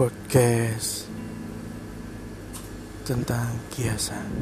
podcast tentang kiasan.